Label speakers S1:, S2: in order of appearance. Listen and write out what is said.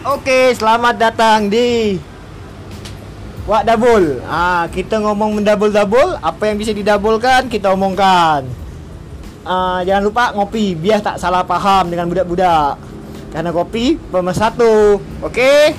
S1: Oke, selamat datang di Wak Dabul. Ah, kita ngomong mendabul-dabul, apa yang bisa didabulkan kita omongkan. Ah, jangan lupa ngopi biar tak salah paham dengan budak-budak. Karena kopi pemersatu. Oke?